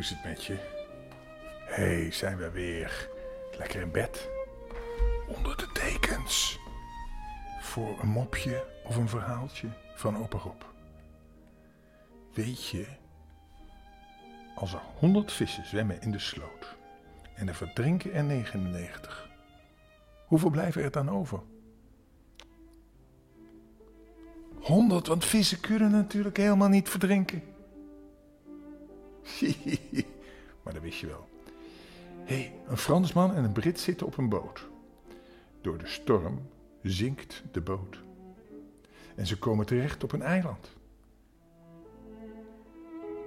Hoe is het met je? hey, zijn we weer lekker in bed? Onder de dekens. Voor een mopje of een verhaaltje van opa Rob. Weet je, als er honderd vissen zwemmen in de sloot en er verdrinken er 99, hoeveel blijven er dan over? 100, want vissen kunnen natuurlijk helemaal niet verdrinken. maar dat wist je wel. Hé, hey, een Fransman en een Brit zitten op een boot. Door de storm zinkt de boot. En ze komen terecht op een eiland.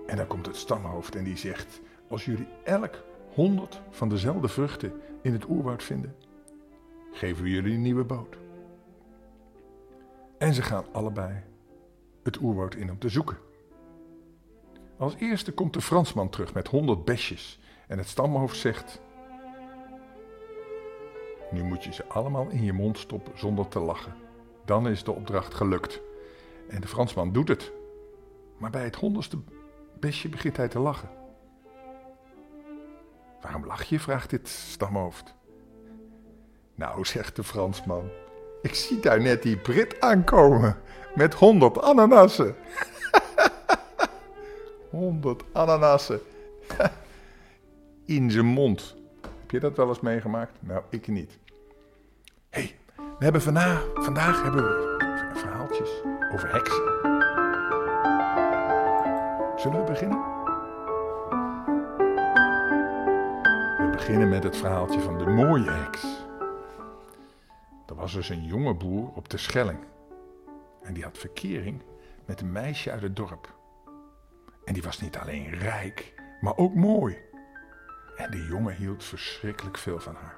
En dan komt het stamhoofd en die zegt: Als jullie elk honderd van dezelfde vruchten in het oerwoud vinden, geven we jullie een nieuwe boot. En ze gaan allebei het oerwoud in om te zoeken. Als eerste komt de Fransman terug met honderd besjes en het stamhoofd zegt: Nu moet je ze allemaal in je mond stoppen zonder te lachen. Dan is de opdracht gelukt. En de Fransman doet het. Maar bij het honderdste besje begint hij te lachen. Waarom lach je? vraagt dit stamhoofd. Nou, zegt de Fransman. Ik zie daar net die Brit aankomen met honderd ananassen. Honderd ananassen. In zijn mond. Heb je dat wel eens meegemaakt? Nou, ik niet. Hey, we hebben vandaag, vandaag hebben we verhaaltjes over heksen. Zullen we beginnen? We beginnen met het verhaaltje van de mooie heks. Er was dus een jonge boer op de Schelling. En die had verkering met een meisje uit het dorp. En die was niet alleen rijk, maar ook mooi. En de jongen hield verschrikkelijk veel van haar.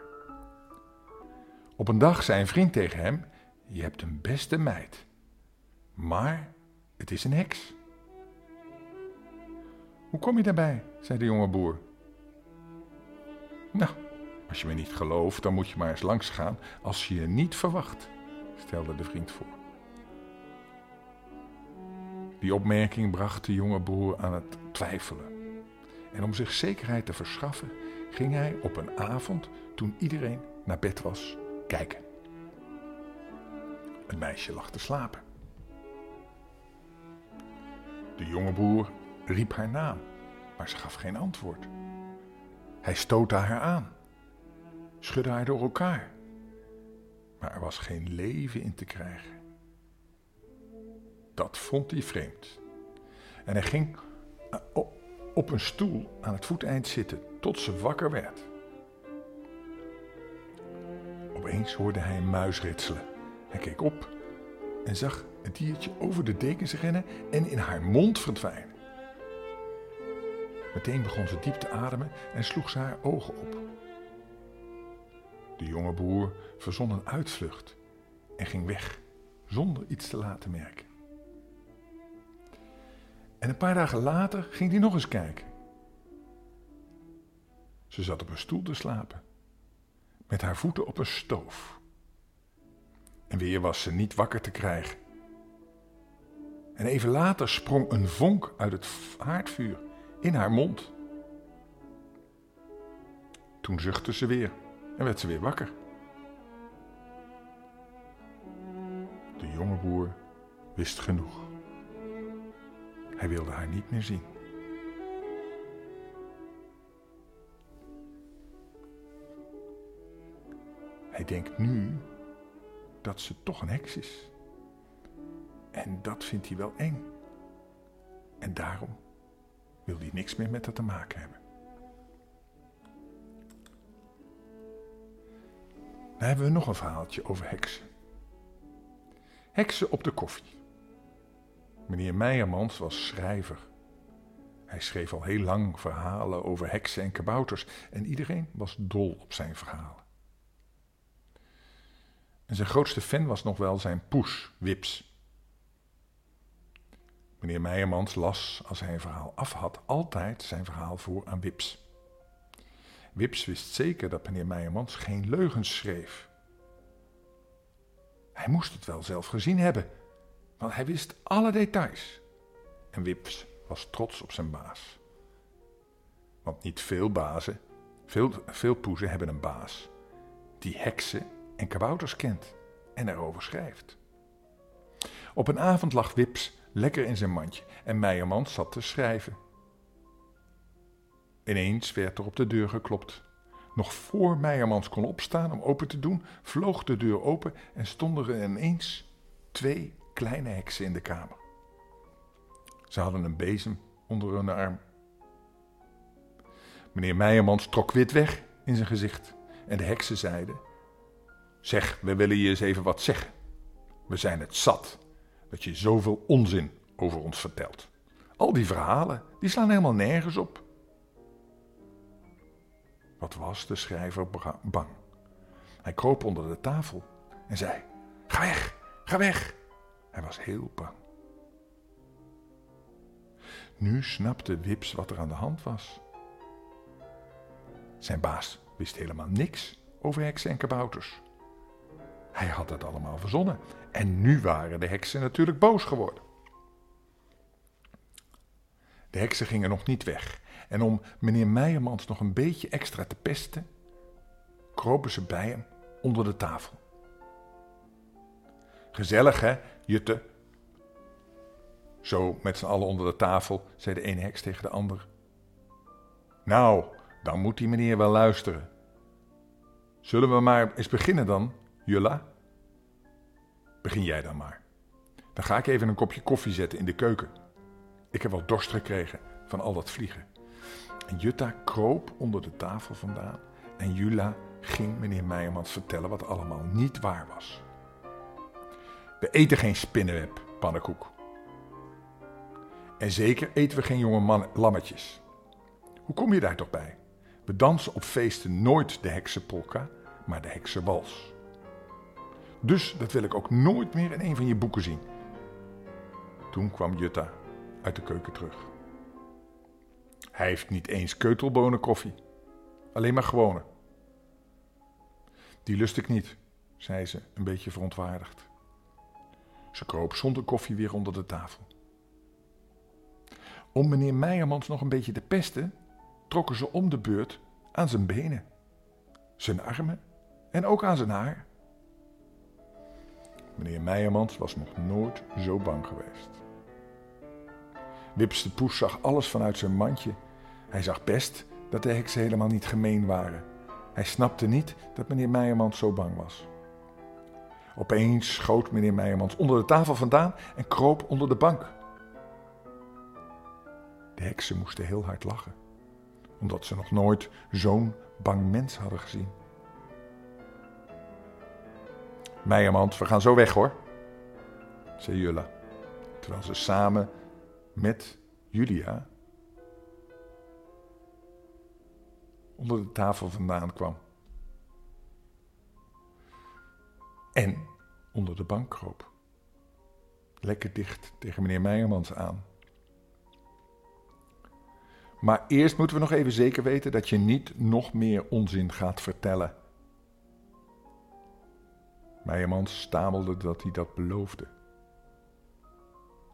Op een dag zei een vriend tegen hem: Je hebt een beste meid, maar het is een heks. Hoe kom je daarbij? zei de jonge boer. Nou, als je me niet gelooft, dan moet je maar eens langs gaan als je je niet verwacht, stelde de vriend voor. Die opmerking bracht de jonge boer aan het twijfelen. En om zich zekerheid te verschaffen, ging hij op een avond, toen iedereen naar bed was, kijken. Het meisje lag te slapen. De jonge boer riep haar naam, maar ze gaf geen antwoord. Hij stootte haar aan, schudde haar door elkaar, maar er was geen leven in te krijgen. Dat vond hij vreemd. En hij ging eh, op een stoel aan het voeteind zitten tot ze wakker werd. Opeens hoorde hij een muis ritselen. Hij keek op en zag het diertje over de dekens rennen en in haar mond verdwijnen. Meteen begon ze diep te ademen en sloeg ze haar ogen op. De jonge boer verzon een uitvlucht en ging weg zonder iets te laten merken. En een paar dagen later ging hij nog eens kijken. Ze zat op een stoel te slapen, met haar voeten op een stoof. En weer was ze niet wakker te krijgen. En even later sprong een vonk uit het haardvuur in haar mond. Toen zuchtte ze weer en werd ze weer wakker. De jonge boer wist genoeg. Hij wilde haar niet meer zien. Hij denkt nu dat ze toch een heks is. En dat vindt hij wel eng. En daarom wil hij niks meer met haar te maken hebben. Dan hebben we nog een verhaaltje over heksen. Heksen op de koffie. Meneer Meijermans was schrijver. Hij schreef al heel lang verhalen over heksen en kabouters en iedereen was dol op zijn verhalen. En zijn grootste fan was nog wel zijn poes, Wips. Meneer Meijermans las, als hij een verhaal af had, altijd zijn verhaal voor aan Wips. Wips wist zeker dat meneer Meijermans geen leugens schreef. Hij moest het wel zelf gezien hebben, want hij wist alle details. en Wips was trots op zijn baas. Want niet veel bazen, veel, veel poezen hebben een baas die heksen en kabouters kent en erover schrijft. Op een avond lag Wips lekker in zijn mandje en Meijerman zat te schrijven. Ineens werd er op de deur geklopt. Nog voor Meijermans kon opstaan om open te doen, vloog de deur open en stonden er ineens twee kleine heksen in de kamer. Ze hadden een bezem onder hun arm. Meneer Meijermans trok wit weg in zijn gezicht en de heksen zeiden: Zeg, we willen je eens even wat zeggen. We zijn het zat dat je zoveel onzin over ons vertelt. Al die verhalen, die slaan helemaal nergens op. Wat was de schrijver bang? Hij kroop onder de tafel en zei: Ga weg, ga weg. Hij was heel bang. Nu snapte Wips wat er aan de hand was. Zijn baas wist helemaal niks over heksen en kabouters. Hij had het allemaal verzonnen. En nu waren de heksen natuurlijk boos geworden. De heksen gingen nog niet weg. En om meneer Meijermans nog een beetje extra te pesten, kropen ze bij hem onder de tafel. Gezellig hè, Jutte? Zo met z'n allen onder de tafel, zei de ene heks tegen de ander. Nou, dan moet die meneer wel luisteren. Zullen we maar eens beginnen dan, Julla? Begin jij dan maar. Dan ga ik even een kopje koffie zetten in de keuken. Ik heb wel dorst gekregen van al dat vliegen. En Jutta kroop onder de tafel vandaan en Jula ging meneer Meijermans vertellen wat allemaal niet waar was. We eten geen spinnenweb, pannenkoek. En zeker eten we geen jonge man lammetjes. Hoe kom je daar toch bij? We dansen op feesten nooit de heksenpolka, maar de heksenwals. Dus dat wil ik ook nooit meer in een van je boeken zien. Toen kwam Jutta uit de keuken terug. Hij heeft niet eens keutelbonen koffie, alleen maar gewone. Die lust ik niet, zei ze, een beetje verontwaardigd. Ze kroop zonder koffie weer onder de tafel. Om meneer Meijermans nog een beetje te pesten, trokken ze om de beurt aan zijn benen, zijn armen en ook aan zijn haar. Meneer Meijermans was nog nooit zo bang geweest. Wips de Poes zag alles vanuit zijn mandje. Hij zag best dat de heksen helemaal niet gemeen waren. Hij snapte niet dat meneer Meijermans zo bang was. Opeens schoot meneer Meijermans onder de tafel vandaan en kroop onder de bank. De heksen moesten heel hard lachen, omdat ze nog nooit zo'n bang mens hadden gezien. Meijermans, we gaan zo weg hoor, zei Julla, terwijl ze samen met Julia onder de tafel vandaan kwam. En onder de bank kroop. Lekker dicht tegen meneer Meijermans aan. Maar eerst moeten we nog even zeker weten dat je niet nog meer onzin gaat vertellen. Meijermans stamelde dat hij dat beloofde.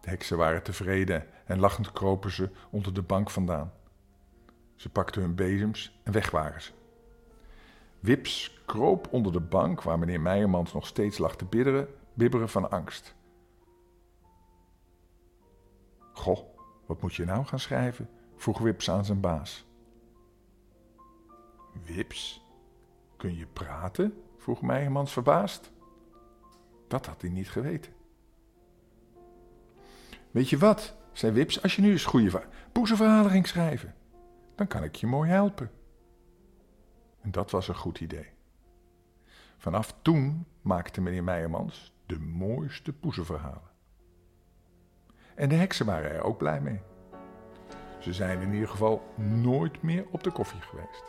De heksen waren tevreden en lachend kropen ze onder de bank vandaan. Ze pakten hun bezems en weg waren ze. Wips kroop onder de bank waar meneer Meijermans nog steeds lag te bibberen, bibberen van angst. Goh, wat moet je nou gaan schrijven? vroeg Wips aan zijn baas. Wips, kun je praten? vroeg Meijermans verbaasd. Dat had hij niet geweten. Weet je wat, zei Wips, als je nu eens goede poezenverhalen ging schrijven, dan kan ik je mooi helpen. En dat was een goed idee. Vanaf toen maakte meneer Meijermans de mooiste poezenverhalen. En de heksen waren er ook blij mee. Ze zijn in ieder geval nooit meer op de koffie geweest.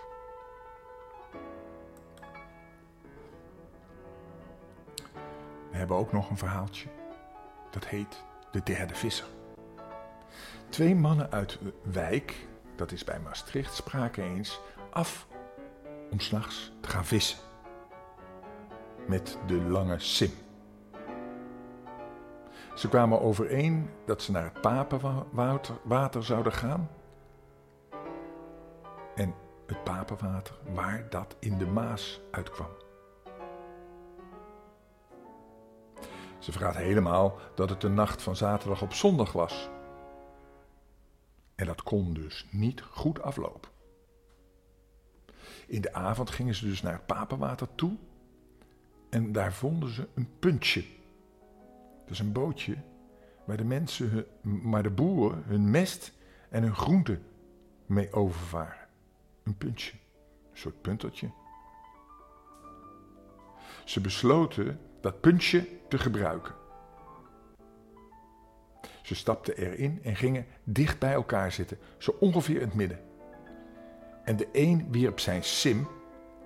We hebben ook nog een verhaaltje. Dat heet De Derde Visser. Twee mannen uit Wijk, dat is bij Maastricht, spraken eens af om s'nachts te gaan vissen. Met de lange sim. Ze kwamen overeen dat ze naar het papenwater water zouden gaan. En het papenwater, waar dat in de Maas uitkwam. Ze vergaat helemaal dat het de nacht van zaterdag op zondag was. En dat kon dus niet goed aflopen. In de avond gingen ze dus naar het papenwater toe. En daar vonden ze een puntje. Dus een bootje waar de mensen, maar de boeren hun mest en hun groenten mee overvaren. Een puntje, een soort puntertje. Ze besloten dat puntje te gebruiken. Ze stapten erin en gingen dicht bij elkaar zitten, zo ongeveer in het midden. En de een wierp zijn sim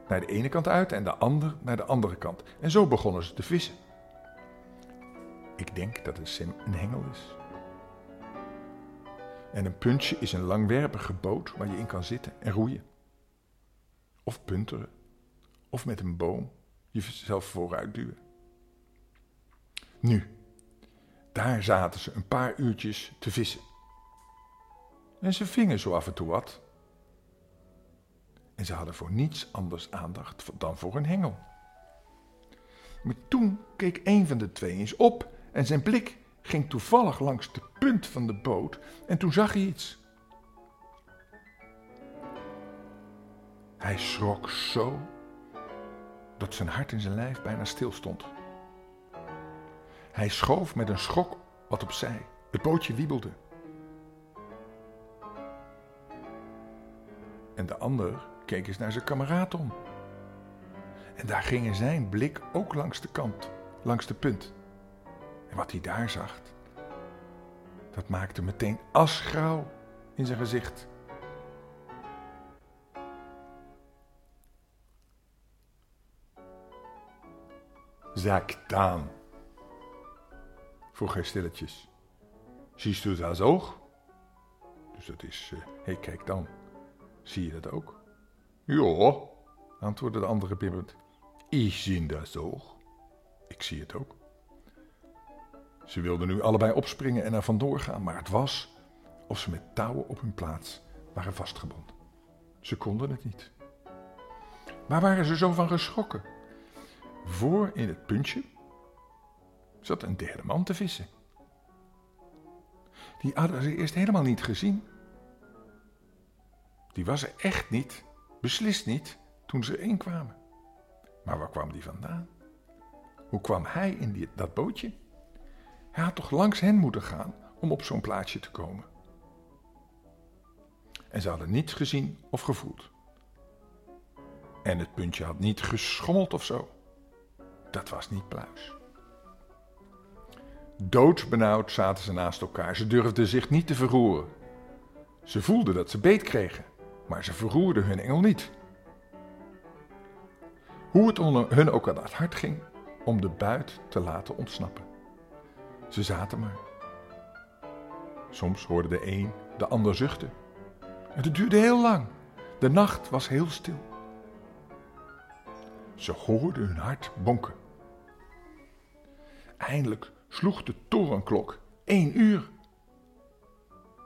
naar de ene kant uit en de ander naar de andere kant. En zo begonnen ze te vissen. Ik denk dat een sim een hengel is. En een puntje is een langwerpige boot waar je in kan zitten en roeien. Of punteren. Of met een boom jezelf vooruit duwen. Nu, daar zaten ze een paar uurtjes te vissen. En ze vingen zo af en toe wat. En ze hadden voor niets anders aandacht dan voor een hengel. Maar toen keek een van de twee eens op en zijn blik ging toevallig langs de punt van de boot en toen zag hij iets. Hij schrok zo dat zijn hart in zijn lijf bijna stilstond. Hij schoof met een schok wat opzij. Het bootje wiebelde. En de ander keek eens naar zijn kameraad om. En daar ging zijn blik ook langs de kant, langs de punt. En wat hij daar zag, dat maakte meteen asgrauw in zijn gezicht. Zak aan, vroeg hij stilletjes. Ziet u dat ook? Dus dat is, hé, uh, hey, kijk dan, zie je dat ook? Ja, antwoordde de andere bibberend. Ik zie dat ook. Ik zie het ook. Ze wilden nu allebei opspringen en er vandoor gaan, maar het was of ze met touwen op hun plaats waren vastgebonden. Ze konden het niet. Waar waren ze zo van geschrokken? Voor in het puntje zat een derde man te vissen. Die hadden ze eerst helemaal niet gezien. Die was er echt niet, beslist niet, toen ze erin kwamen. Maar waar kwam die vandaan? Hoe kwam hij in die, dat bootje? Hij had toch langs hen moeten gaan om op zo'n plaatsje te komen. En ze hadden niets gezien of gevoeld. En het puntje had niet geschommeld of zo. Dat was niet pluis. Doodsbenauwd zaten ze naast elkaar. Ze durfden zich niet te verroeren. Ze voelden dat ze beet kregen, maar ze verroerden hun engel niet. Hoe het hun ook aan het hart ging om de buit te laten ontsnappen. Ze zaten maar. Soms hoorde de een de ander zuchten. En het duurde heel lang. De nacht was heel stil. Ze hoorden hun hart bonken. Eindelijk sloeg de torenklok één uur.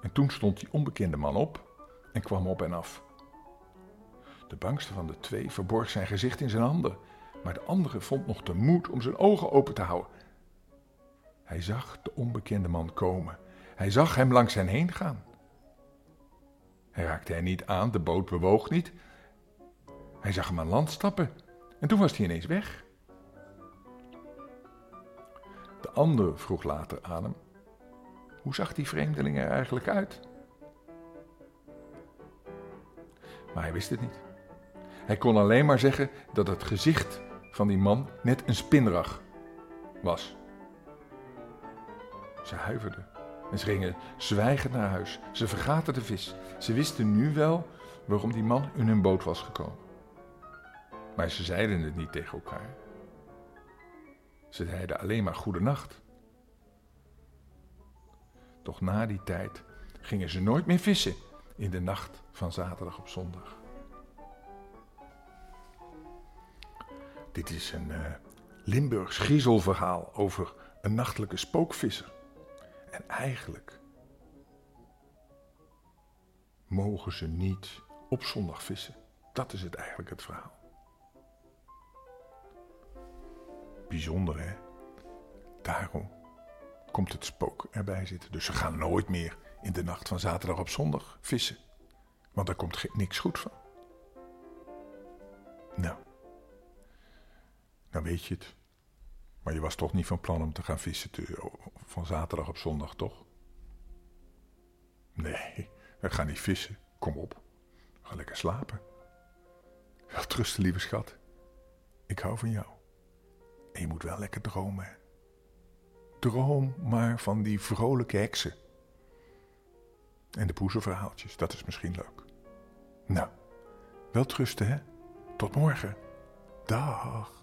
En toen stond die onbekende man op en kwam op en af. De bangste van de twee verborg zijn gezicht in zijn handen, maar de andere vond nog de moed om zijn ogen open te houden. Hij zag de onbekende man komen. Hij zag hem langs hen heen gaan. Hij raakte hij niet aan, de boot bewoog niet. Hij zag hem aan land stappen en toen was hij ineens weg. De ander vroeg later aan hem: Hoe zag die vreemdeling er eigenlijk uit? Maar hij wist het niet. Hij kon alleen maar zeggen dat het gezicht van die man net een spinrag was. Ze huiverden en ze gingen zwijgend naar huis. Ze vergaten de vis. Ze wisten nu wel waarom die man in hun boot was gekomen. Maar ze zeiden het niet tegen elkaar. Ze zeiden alleen maar goede nacht. Doch na die tijd gingen ze nooit meer vissen in de nacht van zaterdag op zondag. Dit is een uh, Limburgs griezelverhaal over een nachtelijke spookvisser. En eigenlijk mogen ze niet op zondag vissen. Dat is het eigenlijk het verhaal. Bijzonder hè? Daarom komt het spook erbij zitten. Dus ze gaan nooit meer in de nacht van zaterdag op zondag vissen. Want daar komt niks goed van. Nou, nou weet je het. Maar je was toch niet van plan om te gaan vissen van zaterdag op zondag, toch? Nee, we gaan niet vissen. Kom op. Ga lekker slapen. Wel trusten, lieve schat. Ik hou van jou. En je moet wel lekker dromen. Droom maar van die vrolijke heksen. En de poezenverhaaltjes, dat is misschien leuk. Nou, wel trusten hè. Tot morgen. Dag.